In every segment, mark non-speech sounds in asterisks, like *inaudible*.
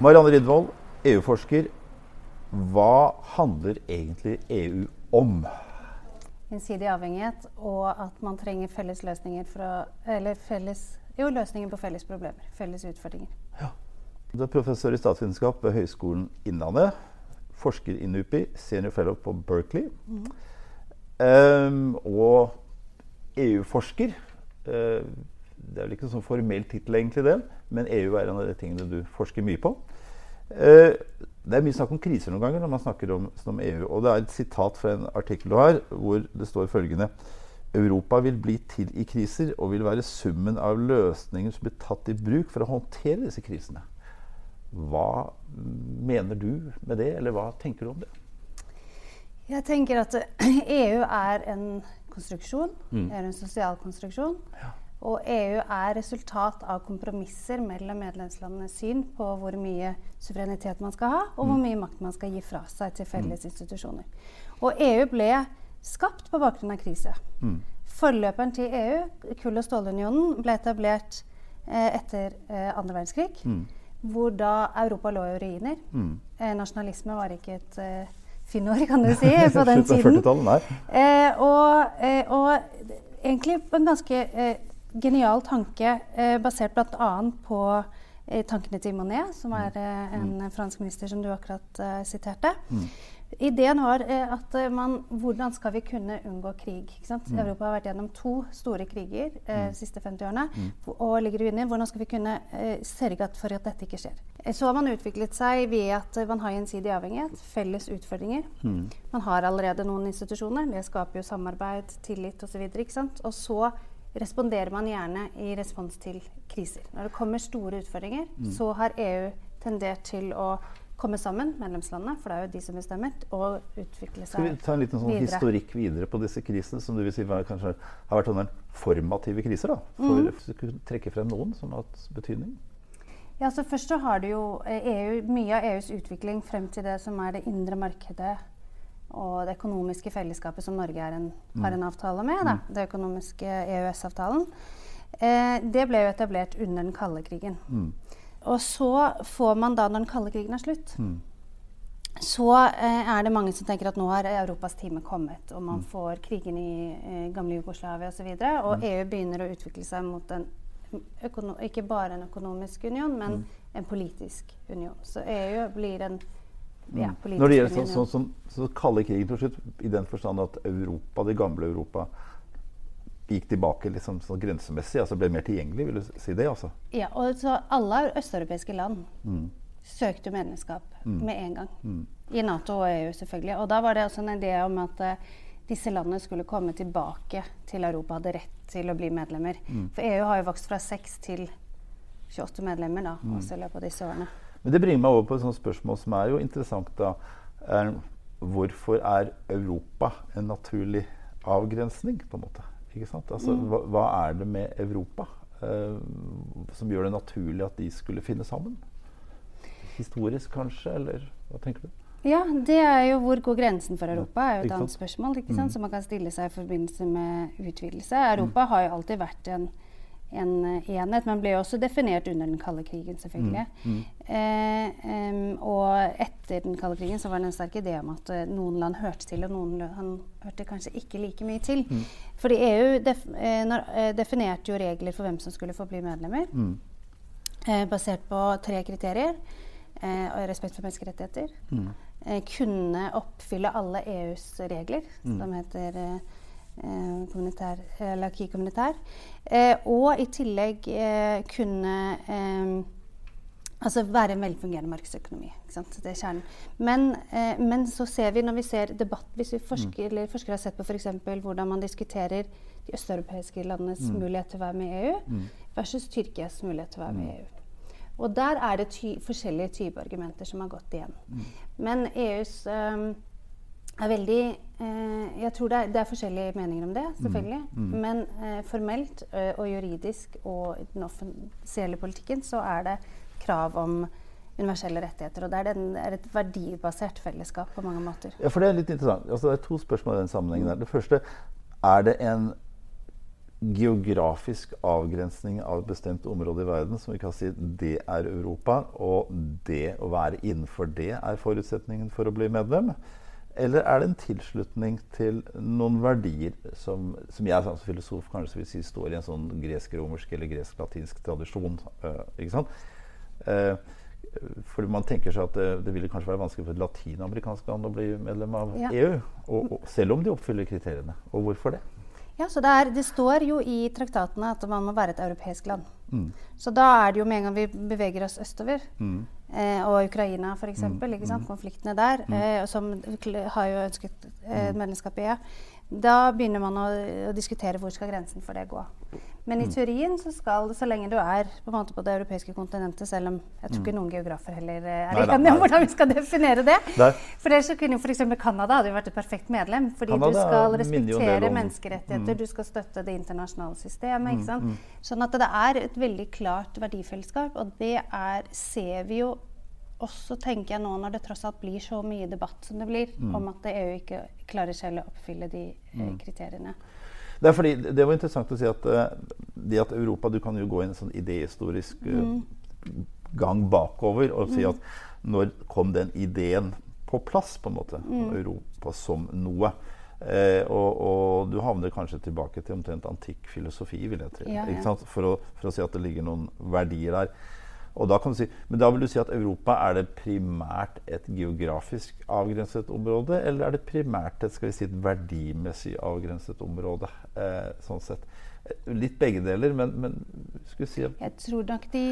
Marianne Ridvold, EU-forsker. Hva handler egentlig EU om? Gjensidig avhengighet og at man trenger felles løsninger, eller felles, jo, løsninger på felles problemer. Felles utfordringer. Ja. Du er professor i statsvitenskap ved Høgskolen Innlandet. Forsker i NUPI, senior fellow på Berkeley. Mm. Um, og EU-forsker. Uh, det er vel ikke en sånn formell tittel, egentlig, det, men EU er en av de tingene du forsker mye på. Uh, det er mye snakk om kriser noen ganger når man snakker om, om, EU. Og det er et sitat fra en artikkel du har, hvor det står følgende Europa vil bli til i kriser og vil være summen av løsninger som blir tatt i bruk for å håndtere disse krisene. Hva mener du med det, eller hva tenker du om det? Jeg tenker at *clears throat* EU er en konstruksjon. Mm. er en sosial konstruksjon. Ja. Og EU er resultat av kompromisser mellom medlemslandenes syn på hvor mye suverenitet man skal ha, og hvor mm. mye makt man skal gi fra seg til felles mm. institusjoner. Og EU ble skapt på bakgrunn av krise. Mm. Forløperen til EU, kull- og stålunionen, ble etablert eh, etter eh, andre verdenskrig. Mm. Hvor da Europa lå i ruiner. Mm. Eh, nasjonalisme var ikke et eh, finord, kan du si, på den tiden. Eh, og, eh, og, egentlig på en ganske genial tanke eh, basert bl.a. på eh, tankene til Monet, som er eh, en mm. fransk minister som du akkurat eh, siterte. Mm. Ideen var eh, at eh, man, hvordan skal vi kunne unngå krig? Mm. Europa har vært gjennom to store kriger de mm. siste 50 årene mm. og ligger under. Hvordan skal vi kunne sørge for at dette ikke skjer? Så har man utviklet seg ved at man har gjensidig avhengighet, felles utfordringer. Man har allerede noen institusjoner. Det skaper jo samarbeid, tillit osv. Og, så og så responderer man gjerne i respons til kriser. Når det kommer store utfordringer, mm. så har EU tendert til å komme sammen, medlemslandene, for det er jo de som bestemmer, og utvikle seg videre. Skal vi ta en liten sånn videre. historikk videre på disse krisene, som du vil si var, kanskje har vært sånne formative kriser? da? For, mm. Du kunne trekke frem noen som har hatt betydning? Ja, så Først så har det jo EU, mye av EUs utvikling frem til det som er det indre markedet og det økonomiske fellesskapet som Norge en, har en mm. avtale med, da, mm. det økonomiske EØS-avtalen, eh, det ble jo etablert under den kalde krigen. Mm. Og så får man da, når den kalde krigen er slutt, mm. så eh, er det mange som tenker at nå har Europas time kommet, og man mm. får krigen i eh, gamle Jugoslavia osv., og, så videre, og mm. EU begynner å utvikle seg mot en ikke bare en økonomisk union, men en politisk union. Så EU blir en ja, union. Når det gjelder sånn, sånn, så, så kalde krigen til slutt, i den forstand at Europa, det gamle Europa gikk tilbake liksom, sånn grensemessig, altså ble mer tilgjengelig? Vil du si det? altså? Ja, og så alle østeuropeiske land mm. søkte medlemskap mm. med en gang. Mm. I Nato og EU, selvfølgelig. Og da var det også en idé om at uh, disse landene skulle komme tilbake til Europa, hadde rett til å bli medlemmer. Mm. For EU har jo vokst fra 6 til 28 medlemmer da, mm. også i løpet av disse årene. Men det bringer meg over på et sånt spørsmål som er jo interessant. da. Er, hvorfor er Europa en naturlig avgrensning, på en måte? Ikke sant? Altså, mm. hva, hva, er det med Europa eh, som gjør det naturlig at de skulle finne sammen? Historisk, kanskje? Eller hva tenker du? Ja, det er jo hvor går grensen for Europa, er jo et annet spørsmål. ikke sant? Mm. Som man kan stille seg i forbindelse med utvidelse. Europa mm. har jo alltid vært en en eh, enhet, men ble også definert under den kalde krigen, selvfølgelig. Mm, mm. Eh, um, og etter den kalde krigen så var det en sterk idé om at uh, noen land hørte til, og noen land hørte kanskje ikke like mye til. Mm. Fordi EU def, eh, når, eh, definerte jo regler for hvem som skulle få bli medlemmer, mm. eh, basert på tre kriterier. respekt for menneskerettigheter. Mm. kunne oppfylle alle EUs regler, mm. som heter kommunitær, l'acquis kommunitær. Eh, og i tillegg eh, kunne eh, Altså være en velfungerende markedsøkonomi. Det er kjernen. Men, eh, men, så ser vi når vi ser debatt Hvis vi forsker, mm. eller forskere har sett på f.eks. hvordan man diskuterer de østeuropeiske landenes mm. mulighet til å være med i EU mm. versus Tyrkias mulighet til å være med i mm. EU. Og der er det ty forskjellige typer argumenter som har gått igjen. Mm. Men EUs um, er veldig eh, Jeg tror det er, det er, forskjellige meninger om det, selvfølgelig. Mm, mm. Men eh, formelt ø, og juridisk og i den offisielle politikken så er det krav om universelle rettigheter. Og det er, den, er, et verdibasert fellesskap på mange måter. Ja, for Det er litt interessant. Altså, det er to spørsmål i den sammenhengen. der. Det første er det en geografisk avgrensning av et bestemt område i verden som vi kan si det er Europa, og det å være innenfor det er forutsetningen for å bli medlem? Eller er det en tilslutning til noen verdier som, som jeg som filosof kanskje vil si står i en sånn gresk-romersk eller gresk-latinsk tradisjon? Uh, ikke sant? Uh, fordi man tenker seg at det, det ville kanskje være vanskelig for et latinamerikansk land å bli medlem av ja. EU. Og, og, selv om de oppfyller kriteriene. Og hvorfor det? Ja, så det, er, det, står jo i traktatene at man må være et europeisk land. Mm. Så da er det jo med en gang vi beveger oss østover, mm. eh, og Ukraina f.eks., mm. mm. konfliktene der, mm. eh, som har jo ønsket eh, medlemskap i EU, da begynner man å, å, diskutere hvor skal grensen for det gå. Men i mm. teorien så skal så lenge du er på, på det europeiske kontinentet, selv om jeg tror ikke mm. noen geografer heller er enige om hvordan vi skal definere det. Nei. For ellers så kunne jo f.eks. Canada hadde jo vært et perfekt medlem. Fordi Canada du skal respektere menneskerettigheter, mm. du skal støtte det internasjonale systemet. ikke sant? Mm, mm. Sånn at det er et veldig klart verdifellesskap, og det er, ser vi jo også tenker jeg nå når det tross alt blir så mye debatt som det blir, mm. om at EU ikke klarer selv å oppfylle de eh, mm. kriteriene. Det er fordi det var interessant å si at uh, det at Europa Du kan jo gå i en sånn idéhistorisk uh, mm. gang bakover og si mm. at når kom den ideen på plass, på en måte? Mm. Europa som noe. Eh, og, og, du havner kanskje tilbake til omtrent antikk filosofi, vil jeg tro. Ja, ja. For, for, å si at det ligger noen verdier der. Og da kan du si, men da vil du si at Europa er det primært et geografisk avgrenset område, eller er det primært et, skal vi si, et verdimessig avgrenset område? Eh, sånn sett. Litt begge deler, men, men skulle si Jeg tror nok de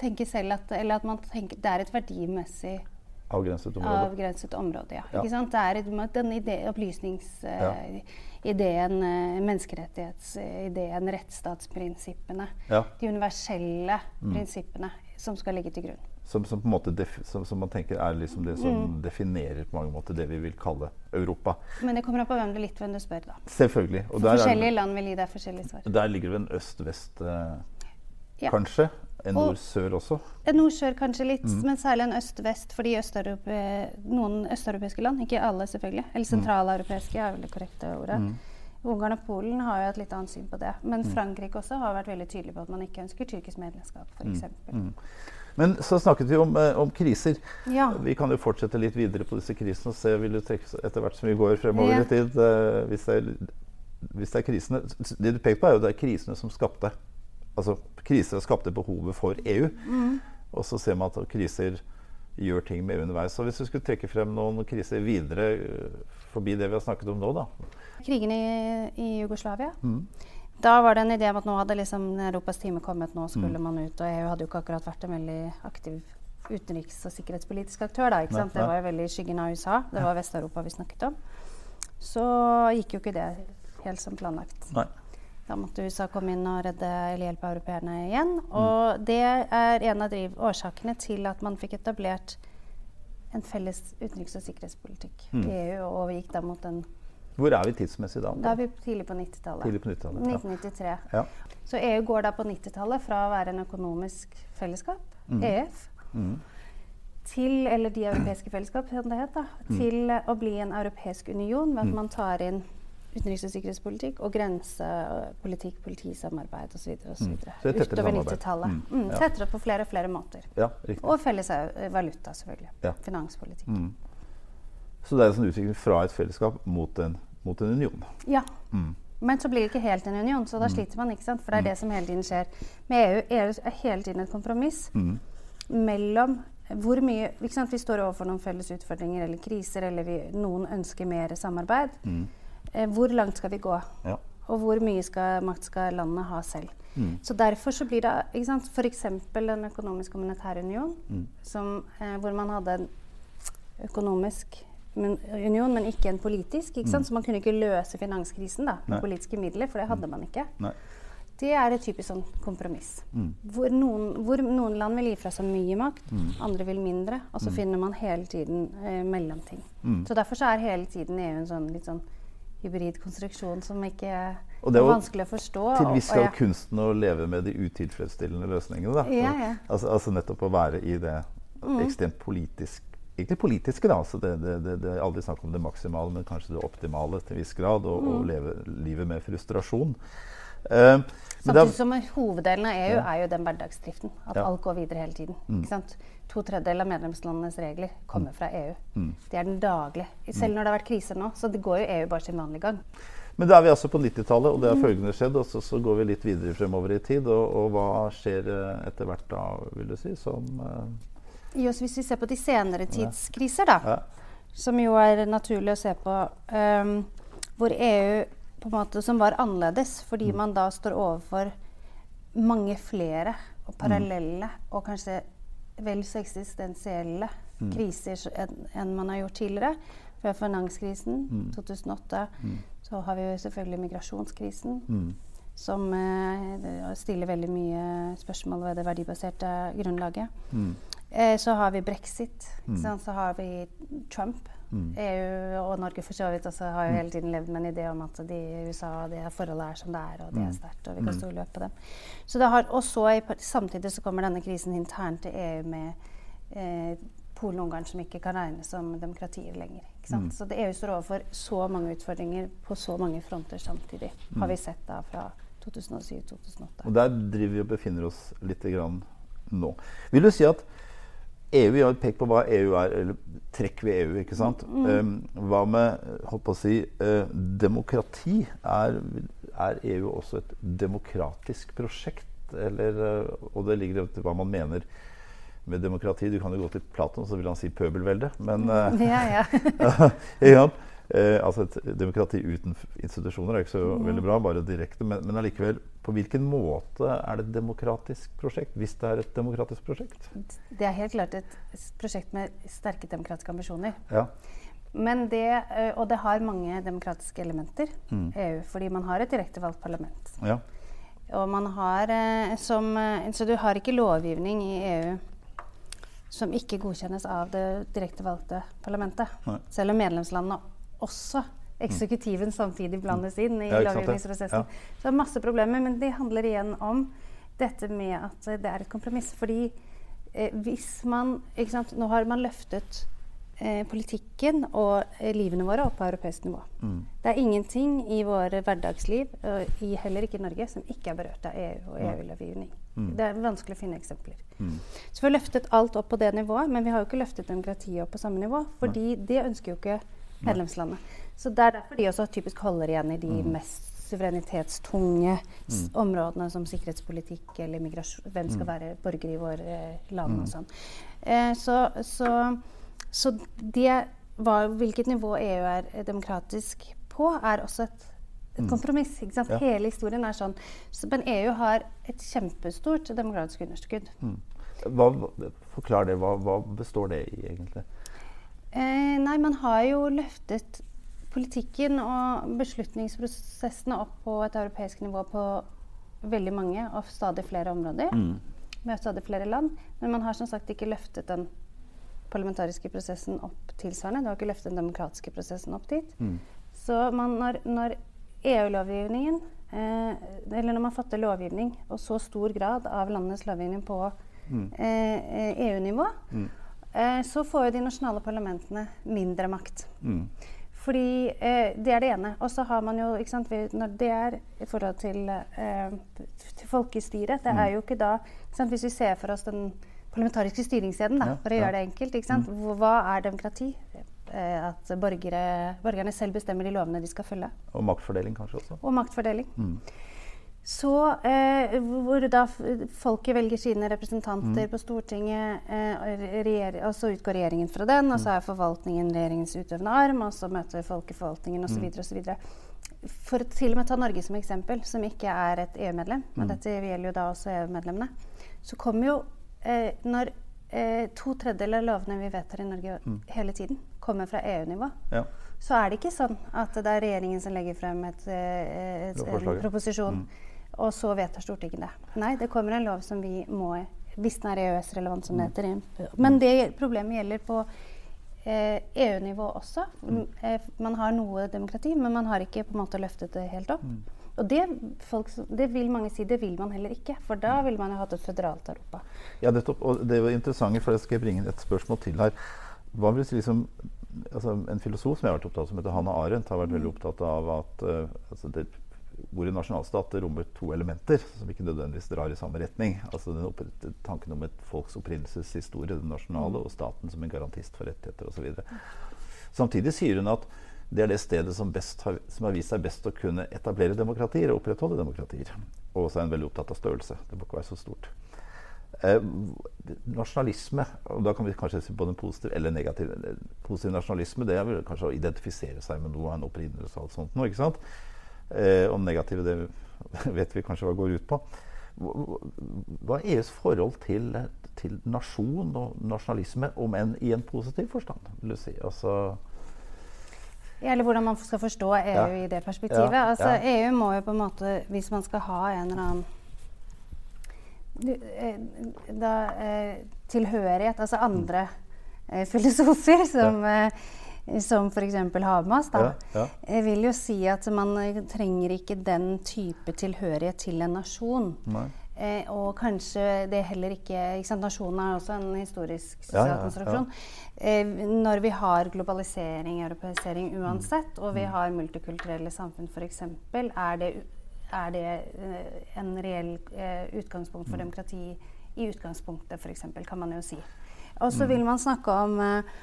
tenker selv at, eller at man tenker det er et verdimessig Avgrenset område. Avgrenset område, ja. ja. Ikke sant? Det er et, den ide, opplysningsideen, ja. uh, menneskerettighetsideen, rettsstatsprinsippene. Ja. De universelle mm. prinsippene som skal ligge til grunn. Som, som, som, som man tenker er liksom det som mm. definerer på mange måter det vi vil kalle Europa. Men det kommer an på hvem du, litt hvem du spør, da. Selvfølgelig. Og forskjellige land vil gi deg forskjellige svar. Der ligger det en øst-vest, eh, ja. kanskje? En nord-sør også? En nord-sør kanskje litt, mm. men særlig en øst-vest. Fordi øst noen østeuropeiske land, ikke alle selvfølgelig, eller mm. sentraleuropeiske er vel det korrekte ordet. Mm. Ungarn og Polen har jo et litt annet syn på det. Men mm. Frankrike også har vært veldig tydelig på at man ikke ønsker tyrkisk medlemskap, f.eks. Mm. Mm. Men så snakket vi om, eh, om kriser. Ja. Vi kan jo fortsette litt videre på disse krisene og se vil du trekke etter hvert som vi går fremover ja. i tid. Eh, hvis, det er, hvis, det er, krisene Det du pekte på, er jo det er krisene som skapte Altså kriser skapte behovet for EU. Mm. Og så ser man at kriser gjør ting med EU underveis. Så hvis du skulle trekke frem noen kriser videre eh, forbi det vi har snakket om nå, da? krigen i, i Jugoslavia. Mm. Da var det en idé om at nå hadde liksom Europas time kommet, nå skulle mm. man ut. Og EU hadde jo ikke akkurat vært en veldig aktiv utenriks- og sikkerhetspolitisk aktør. da, ikke sant? Det var jo veldig i skyggen av USA. Det var Vest-Europa vi snakket om. Så gikk jo ikke det helt som planlagt. Nei. Da måtte USA komme inn og redde eller hjelpe europeerne igjen. Mm. Og det er en av årsakene til at man fikk etablert en felles utenriks- og sikkerhetspolitikk mm. i EU, og gikk da mot en hvor er vi tidsmessig da? Da er vi tidlig på 90-tallet. 90 1993. Ja. Så EU går da på 90-tallet fra å være en økonomisk fellesskap, mm. EF, mm. til eller de europeiske fellesskap, som det het, mm. til å bli en europeisk union ved at man tar inn utenriks- og sikkerhetspolitikk og grensepolitikk, politisamarbeid osv. Mm. utover 90-tallet. Mm. Mm. Ja. Tettere på flere og flere måter. Ja, og felles valuta, selvfølgelig. Ja. Finanspolitikk. Mm. Så det er en sånn utvikling fra et fellesskap mot en mot en union. Ja. Mm. Men så blir det ikke helt en union, så da sliter man. ikke sant? For det er det som hele tiden skjer. Med EU EU er hele tiden et kompromiss mm. mellom hvor mye? Vi står overfor noen felles utfordringer eller kriser, eller vi, noen ønsker mer samarbeid. Mm. Eh, hvor langt skal vi gå? Ja. Og hvor mye skal, makt skal landet ha selv? Mm. Så derfor så blir det f.eks. Den økonomiske og monetære union, som, eh, hvor man hadde en økonomisk men, union, men ikke en politisk. Ikke mm. Så man kunne ikke løse finanskrisen da, med politiske midler, for det hadde mm. man ikke. Nei. Det er et typisk sånn kompromiss. Mm. Hvor, noen, hvor, noen, land vil gi fra seg mye makt, mm. andre vil mindre. Og så mm. finner man hele tiden eh, mellomting. Mm. Så derfor så er hele tiden EU en sånn litt sånn hybrid konstruksjon som ikke og det er vanskelig å forstå. Til viss grad kunsten å leve med de utilfredsstillende løsningene. Da. Ja, ja. Altså, altså, nettopp å være i det ekstremt politisk egentlig politiske. da, altså det, det, det, det, er aldri snakk om det maksimale, men kanskje det optimale til viss grad. Og, mm. og leve livet med frustrasjon. Uh, Samtidig som hoveddelen av EU ja. er jo den hverdagsdriften. At ja. alt går videre hele tiden. Mm. To tredjedeler av medlemslandenes regler kommer mm. fra EU. Mm. Det er den daglige. Selv når det har vært kriser nå, så det går jo EU bare sin vanlige gang. Men da er vi altså på 90-tallet, og det har mm. følgende skjedd. Og så, så, går vi litt videre fremover i tid. Og, og hva skjer eh, etter hvert da, vil du si? Som uh... Just, hvis vi ser på de senere tidskriser, da, ja. som jo er naturlig å se på, um, hvor EU på en måte som var annerledes, fordi mm. man da står overfor mange flere og mm. parallelle og kanskje vel så eksistensielle mm. kriser enn man har gjort tidligere. Før finanskrisen, mm. 2008, mm. så har vi jo selvfølgelig migrasjonskrisen. Som eh, stiller veldig mye spørsmål ved det verdibaserte grunnlaget. Eh, så har vi brexit. Så har vi Trump Mm. EU og Norge for så vidt også har jo hele tiden levd med en idé om at de USA det forholdet er som det er, og det er mm. sterkt, og vi kan mm. stole på dem. Så har, og så samtidig så kommer denne krisen internt til EU med eh, Polen og Ungarn som ikke kan regnes som demokratier lenger. Mm. Så det EU står overfor så mange utfordringer på så mange fronter samtidig, har vi sett da fra 2007-2008. Og der driver vi og befinner oss litt grann nå. Vil du si at EU gjør et pek på hva EU er, eller trekk ved EU. ikke sant? Mm. Um, hva med holdt på å si, uh, demokrati? Er, er, EU også et demokratisk prosjekt? Eller, uh, og det ligger i hva man mener med demokrati. Du kan jo gå til Platon, så vil han si pøbelvelde. Men uh, ja, ja. *laughs* Eh, altså Et demokrati uten institusjoner er ikke så mm. veldig bra, bare direkte. Men, men allikevel, på hvilken måte er det et demokratisk prosjekt? Hvis det er et demokratisk prosjekt? Det er helt klart et prosjekt med sterke demokratiske ambisjoner. Ja. Men det, eh, og det har mange demokratiske elementer, mm. EU, fordi man har et direkte valgt parlament. Ja. Og man har eh, som eh, Så du har ikke lovgivning i EU som ikke godkjennes av det direkte valgte parlamentet. Nei. Selv om medlemslandene også eksekutiven samtidig blandes inn i ja, lovgivningsprosessen. Ja. Så det er masse problemer, men det handler igjen om dette med at det er et kompromiss. Fordi eh, hvis man sant, Nå har man løftet eh, politikken og eh, livene våre opp på europeisk nivå. Mm. Det er ingenting i våre hverdagsliv, og i, heller ikke i Norge, som ikke er berørt av EU og EU-lovgivning. Mm. Det er vanskelig å finne eksempler. Mm. Så vi har løftet alt opp på det nivået, men vi har jo ikke løftet demokratiet opp på samme nivå. fordi det ønsker jo ikke medlemslandet. Så det er derfor de også typisk holder igjen i de mm. mest suverenitetstunge mm. områdene som sikkerhetspolitikk eller migrasjon. Hvem skal mm. være borger i våre eh, land og mm. sånn. Eh, så, så, så, det var, hvilket nivå EU er demokratisk på, er også et, et mm. kompromiss. Ja. Hele historien er sånn. Så, men EU har et kjempestort demokratisk underskudd. Mm. Hva, forklar det. Hva, hva består det i, egentlig? Eh, nei, man har jo løftet politikken og beslutningsprosessene opp på et europeisk nivå på veldig mange og stadig flere områder. Mm. Med stadig flere land. Men man har som sagt ikke løftet den parlamentariske prosessen opp tilsvarende. Du har ikke løftet den demokratiske prosessen opp dit. Mm. Så man, når, når EU-lovgivningen eh, Eller når man fatter lovgivning, og så stor grad av landenes lovgivning på mm. eh, EU-nivå, mm eh, så får jo de nasjonale parlamentene mindre makt. Mm. Fordi eh, Det er det ene. Og så har man jo ikke sant, Når det er i forhold til, eh, til folkestyret Det er mm. jo ikke da ikke sant, Hvis vi ser for oss den parlamentariske styringskjeden, ja, for å gjøre det enkelt ikke sant? Mm. Hva er demokrati? Eh, at borgere, borgerne selv bestemmer de lovene de skal følge. Og maktfordeling kanskje også. Og maktfordeling. Mm. Så eh, hvor da folket velger sine representanter mm. på Stortinget, eh, og så utgår regjeringen fra den, og så mm. er forvaltningen regjeringens utøvende arm, og så møter folket forvaltningen osv. Mm. osv. For å til og med ta Norge som eksempel, som ikke er et EU-medlem, men mm. dette gjelder jo da også EU-medlemmene, så kommer jo eh, når eh, to tredjedeler av lovene vi vedtar i Norge mm. hele tiden, kommer fra EU-nivå. Ja. Så er det ikke sånn at det er regjeringen som legger frem et, et, et, en proposisjon. Mm og så vedtar Stortinget det. Nei, det kommer en lov som vi må Hvis den er EØS-relevant, som det mm. heter. Men det problemet gjelder på eh, EU-nivå også. Mm. Eh, man har noe demokrati, men man har ikke på en måte løftet det helt opp. Mm. Og det, folk, det, vil mange si det vil man heller ikke, for da ville man jo hatt et føderalt Europa. Ja, nettopp. Og det var interessant, for jeg skal bringe et spørsmål til her. Hva si liksom, altså En filosof som jeg har vært opptatt av, som heter Hanna Arendt, har vært veldig opptatt av at uh, altså det, hvor en nasjonalstat rommer to elementer som ikke nødvendigvis drar i samme retning. Altså den Tanken om et folks opprinnelseshistorie, den nasjonale, og staten som en garantist for rettigheter osv. Samtidig sier hun at det er det stedet som, har, som, har, vist seg best å kunne etablere demokratier og opprettholde demokratier. Og så er hun veldig opptatt av størrelse. Det må ikke være så stort. Eh, nasjonalisme, og da kan vi kanskje se på den positive eller negative Positiv nasjonalisme det er vel kanskje å identifisere seg med noe, en opprinnelse og alt sånt noe. ikke sant? Eh, og negative, det *laughs* vet vi kanskje hva går ut på. Hva er EUs forhold til, til nasjon og nasjonalisme, om enn i en positiv forstand? vil du si? Altså, eller hvordan man skal forstå EU ja. i det perspektivet. Ja, altså, ja. EU må jo på en måte, hvis man skal ha en eller annen Eh, da, eh, tilhørighet, altså andre eh, filosofer som ja. Som f.eks. Habermas. Da, ja, ja. vil jo si at man trenger ikke den type tilhørighet til en nasjon. Eh, og kanskje det heller ikke, ikke sant? Nasjonen er også en historisk sosial ja, konstruksjon. Eh, når vi har globalisering, europeisering uansett, og vi mm. har multikulturelle samfunn f.eks., er det er det uh, en reell utgangspunkt for mm. demokrati i utgangspunktet, f.eks., kan man jo si. Og så mm. vil man snakke om uh,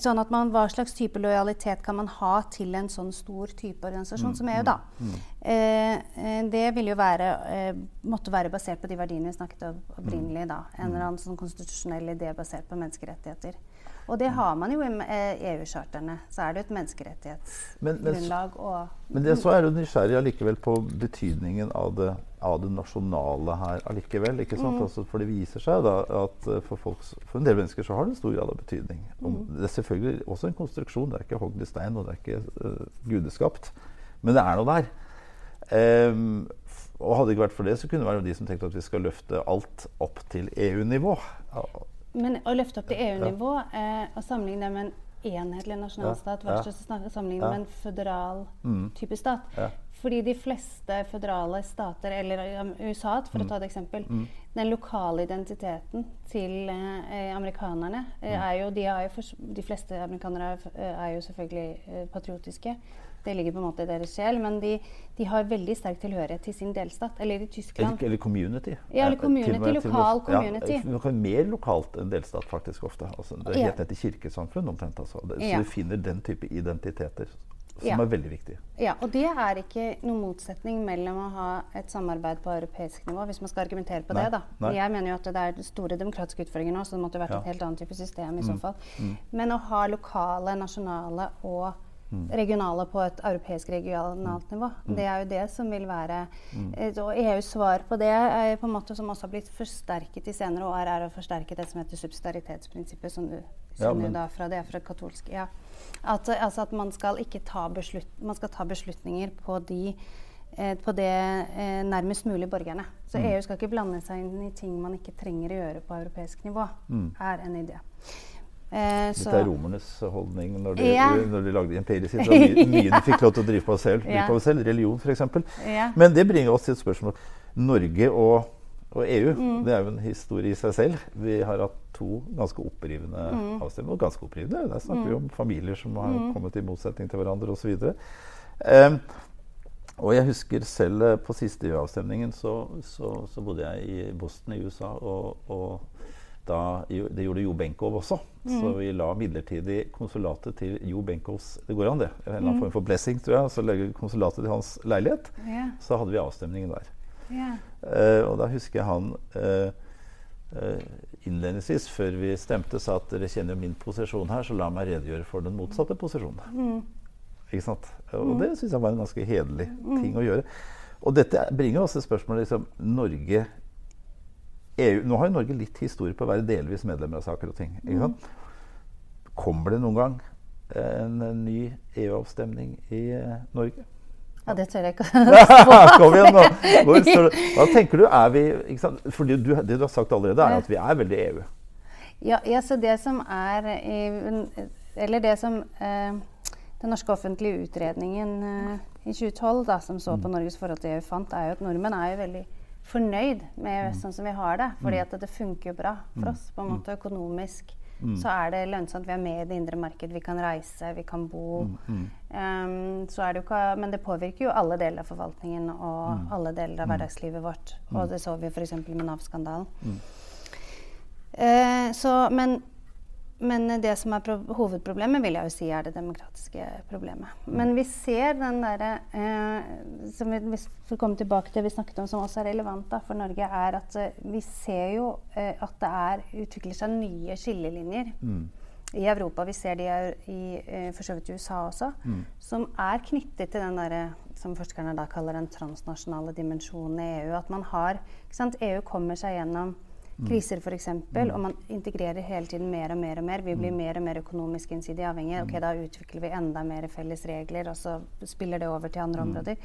sånn at man, Hva slags type lojalitet kan man ha til en sånn stor type organisasjon mm, som EU? da? Mm, mm. det vil jo være, måtte være basert på de verdiene vi snakket om opprinnelig. da, En eller annen sånn konstitusjonell idé basert på menneskerettigheter. Og det har man jo i EU-charterne. Eh, e så er det et menneskerettighetsgrunnlag. Men, men det, så er du nysgjerrig allikevel på betydningen av det, av det nasjonale her allikevel. ikke sant? Mm. Altså, for det viser seg da at eh, for, folks, for, en del mennesker så har det en stor grad av betydning. Om, mm. Det er selvfølgelig også en konstruksjon. Det er ikke hogd i stein, og det er ikke uh, gudeskapt. Men det er noe der. Um, og hadde det ikke vært for det, så kunne det være de som tenkte at vi skal løfte alt opp til EU-nivå. Men å løfte opp til EU-nivå eh, og sammenligne det med en enhetlig nasjonalstat versus ja. sammenligne med en føderal mm. type stat. Fordi de fleste føderale stater, eller USA for mm. å ta et eksempel mm. Den lokale identiteten til eh, amerikanerne eh, mm. er jo de, jo de, fleste amerikanere er, er jo selvfølgelig eh, patriotiske. Det ligger på en måte i deres sjel. Men de, de, har veldig sterk tilhørighet til sin delstat. Eller i Tyskland. Eller, eller community. Ja, eller community, med, lokal community. Ja, noe mer lokalt enn delstat, faktisk ofte. Altså, det er helt ned til kirkesamfunn omtrent. Altså. Så ja. du finner den type identiteter som er veldig viktig. Ja, og det er ikke noen motsetning mellom å ha et samarbeid på europeisk nivå, hvis man skal argumentere på nei, det. da. Nei. Jeg mener jo at det er store demokratiske utfordringer nå, så det måtte vært ja. et helt annet type system i mm. så fall. Mm. Men å ha lokale, nasjonale og Mm. Regionale på et europeisk regionalt nivå. Mm. Det er jo det som vil være mm. Eh, og EUs svar på det, er på en måte som også har blitt forsterket i senere år, er å forsterke det som heter subsidiaritetsprinsippet, som du kjenner ja, da fra det fra katolsk. Ja. At, altså at man skal ikke ta, beslut, man skal ta beslutninger på de eh, på det eh, nærmest mulig borgerne. Så mm. EU skal ikke blande seg inn i ting man ikke trenger å gjøre på europeisk nivå. Mm. er en idé. Eh, Dette er romernes holdning når de, ja. når de lagde imperiet sitt. Mye, *laughs* mye de fikk lov til å drive på selv. Drive På selv religion, f.eks. Ja. Men det bringer oss til et spørsmål. Norge og, og EU, mm. det er jo en historie i seg selv. Vi har hatt to ganske opprivende mm. avstemninger. Og ganske opprivende. Der snakker mm. vi om familier som har mm. kommet i motsetning til hverandre osv. Um, og jeg husker selv eh, på siste EU-avstemningen så, så, så, bodde jeg i Boston i USA. og, og da, det gjorde Jo Benkow også. Mm. Så vi la midlertidig konsulatet til Jo Benkows Det går an, det. En eller annen mm. form for blessing, tror jeg. Så legger konsulatet til hans leilighet. Yeah. Så hadde vi avstemningen der. Yeah. Uh, og da husker jeg han uh, uh, innledningsvis, før vi stemte, sa at dere kjenner min posisjon her, så la meg redegjøre for den motsatte posisjonen. Mm. Ikke sant? Og det syns jeg var en ganske hederlig mm. ting å gjøre. Og dette bringer også spørsmålet liksom, Norge EU, nå har jo Norge litt historie på å være delvis medlemmer av saker og ting. Mm. Kommer det noen gang en, en ny EU-avstemning i uh, Norge? Ja, det tør jeg ikke *laughs* *laughs* Kom igjen, nå! Hva tenker du? Er vi ikke sant? For det du, det du har sagt allerede, er at vi er veldig EU. Ja, ja så det som er Eller det som eh, den norske offentlige utredningen eh, i 2012 da, som så på mm. Norges forhold til EU, fant, er jo at nordmenn er jo veldig fornøyd med mm. sånn som vi har det. Fordi mm. at det funker jo bra for mm. oss på en måte økonomisk. så er det lønnsomt. Vi er med i det indre marked, vi kan reise, vi kan bo. Um, det ikke, men det påvirker jo alle deler av forvaltningen og alle deler av hverdagslivet vårt. Og det så vi f.eks. med Nav-skandalen. Uh, men men det som er hovedproblemet, vil jeg jo si er det demokratiske problemet. Men vi ser den derre eh, som vi, Hvis vi kommer tilbake til det vi snakket om, som også er relevant da, for Norge, er at eh, vi ser jo eh, at det er, utvikler seg nye skillelinjer. Mm. I Europa, vi ser de i eh, for så vidt USA også, mm. som er knyttet til den der, som forskerne da kaller den transnasjonale dimensjonen i EU. At man har, ikke sant, EU kommer seg gjennom Mm. Kriser f.eks., mm. og man integrerer hele tiden mer og mer og mer. Vi blir mm. mer og mer økonomisk innsidig avhengige. Ok, Da utvikler vi enda mer felles regler, og så spiller det over til andre områder.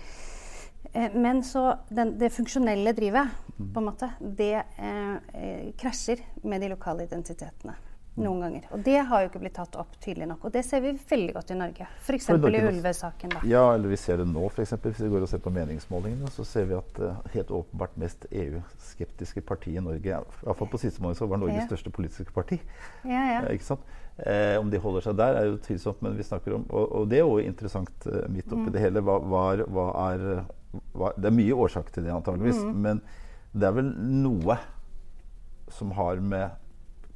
Eh, men så den, det funksjonelle drivet, på en måte, det eh, eh krasjer med de lokale identitetene noen ganger. Og det har jo ikke blitt tatt opp tydelig nok. Og det ser vi veldig godt i Norge. F.eks. i ulvesaken. da. Ja, eller vi ser det nå, f.eks. Hvis vi går og ser på meningsmålingene, så ser vi at uh, helt åpenbart mest EU-skeptiske parti i Norge Iallfall på siste måned så var Norges ja. største politiske parti. Ja, ja. Eh, ikke sant? Eh, om de holder seg der, er jo tvilsomt, men vi snakker om Og, og det er jo interessant uh, midt oppi mm. det hele. Hva, var, hva er hva, Det er mye årsak til det, antageligvis. Mm. Men det er vel noe som har med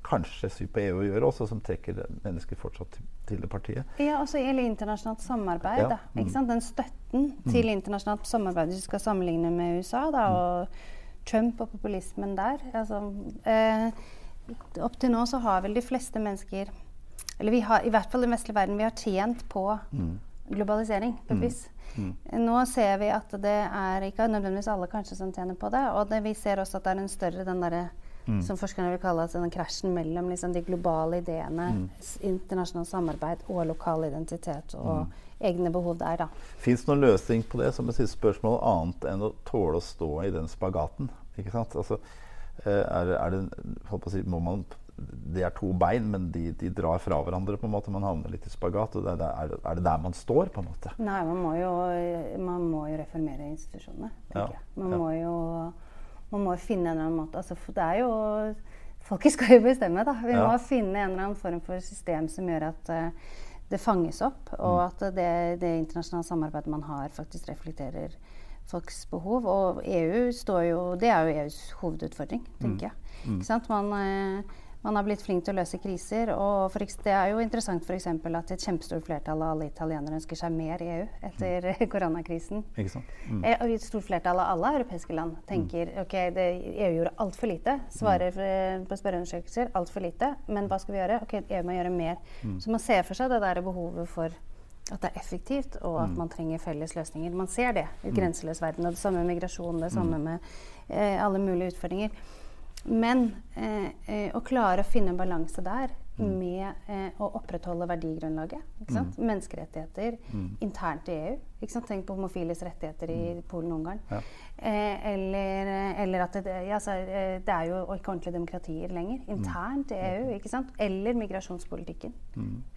kanskje sy på EU å gjøre også, som trekker mennesker fortsatt til det partiet. Ja, også gjelder internasjonalt samarbeid. Ja. Da, mm. Den støtten mm. til internasjonalt samarbeid, hvis du skal sammenligne med USA da, mm. og Trump og populismen der altså, eh, Opp til nå så har vel de fleste mennesker Eller vi har, i hvert fall i den vestlige verden, vi har tjent på mm. globalisering på et mm. vis. Mm. Nå ser vi at det er ikke nødvendigvis alle kanskje som tjener på det. Og det, vi ser også at det er en større den derre Mm. Som forskerne vil kalle altså den krasjen mellom liksom, de globale ideene, mm. internasjonalt samarbeid og lokal identitet og mm. egne behov der. Fins det noen løsning på det som et siste spørsmål, annet enn å tåle å stå i den spagaten? Ikke sant? Altså, eh, er, er det, si, man det er to bein, men de, de, drar fra hverandre. på en måte, Man havner litt i spagat. og det er, er, det der man står? på en måte? Nei, man må jo, man må jo reformere institusjonene. ja. Man ja. må jo man må finne en eller annen måte altså, Det er jo Folket skal jo bestemme, da. Vi ja. må finne en eller annen form for system som gjør at uh, det fanges opp, og mm. at det, det, internasjonale samarbeidet man har, faktisk reflekterer folks behov. Og EU står jo Det er jo EUs hovedutfordring, tenker mm. jeg. Mm. Ikke sant? Man... Uh, man har blitt flink til å løse kriser. Og for, det er jo interessant f.eks. at et kjempestort flertall av alle italienere ønsker seg mer EU etter mm. *laughs* koronakrisen. Mm. Eh, og et stort flertall av alle europeiske land tenker mm. ok, det, EU gjorde altfor lite. Svarer mm. på spørreundersøkelser altfor lite. Men hva skal vi gjøre? Ok, EU må gjøre mer. Mm. Så man ser for seg det der behovet for at det er effektivt, og at mm. man trenger felles løsninger. Man ser det i grenseløs verden. Og det samme med migrasjon, det samme med eh, alle mulige utfordringer. Men eh, eh, å klare å finne en balanse der mm. med eh, å opprettholde verdigrunnlaget. Mm. Menneskerettigheter mm. internt i EU. Tenk på homofiles rettigheter i mm. Polen og Ungarn. Ja. Eh, eller, eh, eller, at det, ja, så, eh, det, er jo ikke ordentlige demokratier lenger. Mm. Internt i EU. ikke sant? Eller migrasjonspolitikken.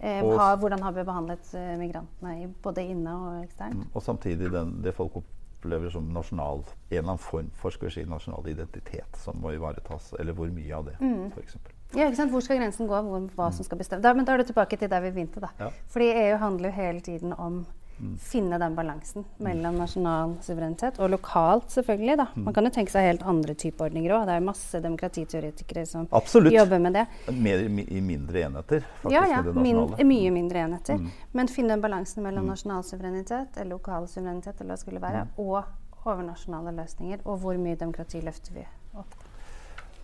Ha, hvordan har vi behandlet migrantene både inne og eksternt? Og samtidig den, det folk opplever opplever som nasjonal, en eller annen form for skal vi si, nasjonal identitet som må ivaretas. Eller hvor mye av det, mm. f.eks. Ja, ikke sant? Hvor skal grensen gå? Hvor, hva som skal bestemme? Da, men da er du tilbake til der vi begynte. da. Ja. Fordi EU handler jo hele tiden om Mm. finne den balansen mellom nasjonal suverenitet og lokalt, selvfølgelig. da. Man kan jo tenke seg helt andre typer ordninger òg. Det er masse demokratiteoretikere som Absolutt. jobber med det. Mer i mindre enheter, faktisk. Ja, ja. Min, mye mindre enheter. Mm. Men finne balansen mellom mm. nasjonal suverenitet, eller lokal suverenitet, eller hva skulle være, mm. og overnasjonale løsninger. Og hvor mye demokrati løfter vi opp.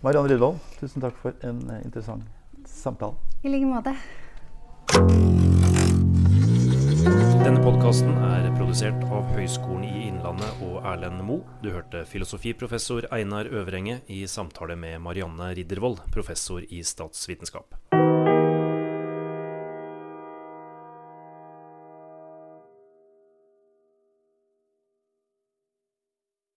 Marianne Rydvold, tusen takk for en uh, interessant samtale. I like måte. Denne podkasten er produsert av Høgskolen i Innlandet og Erlend Moe. Du hørte filosofiprofessor Einar Øvrenge i samtale med Marianne Riddervold, professor i statsvitenskap.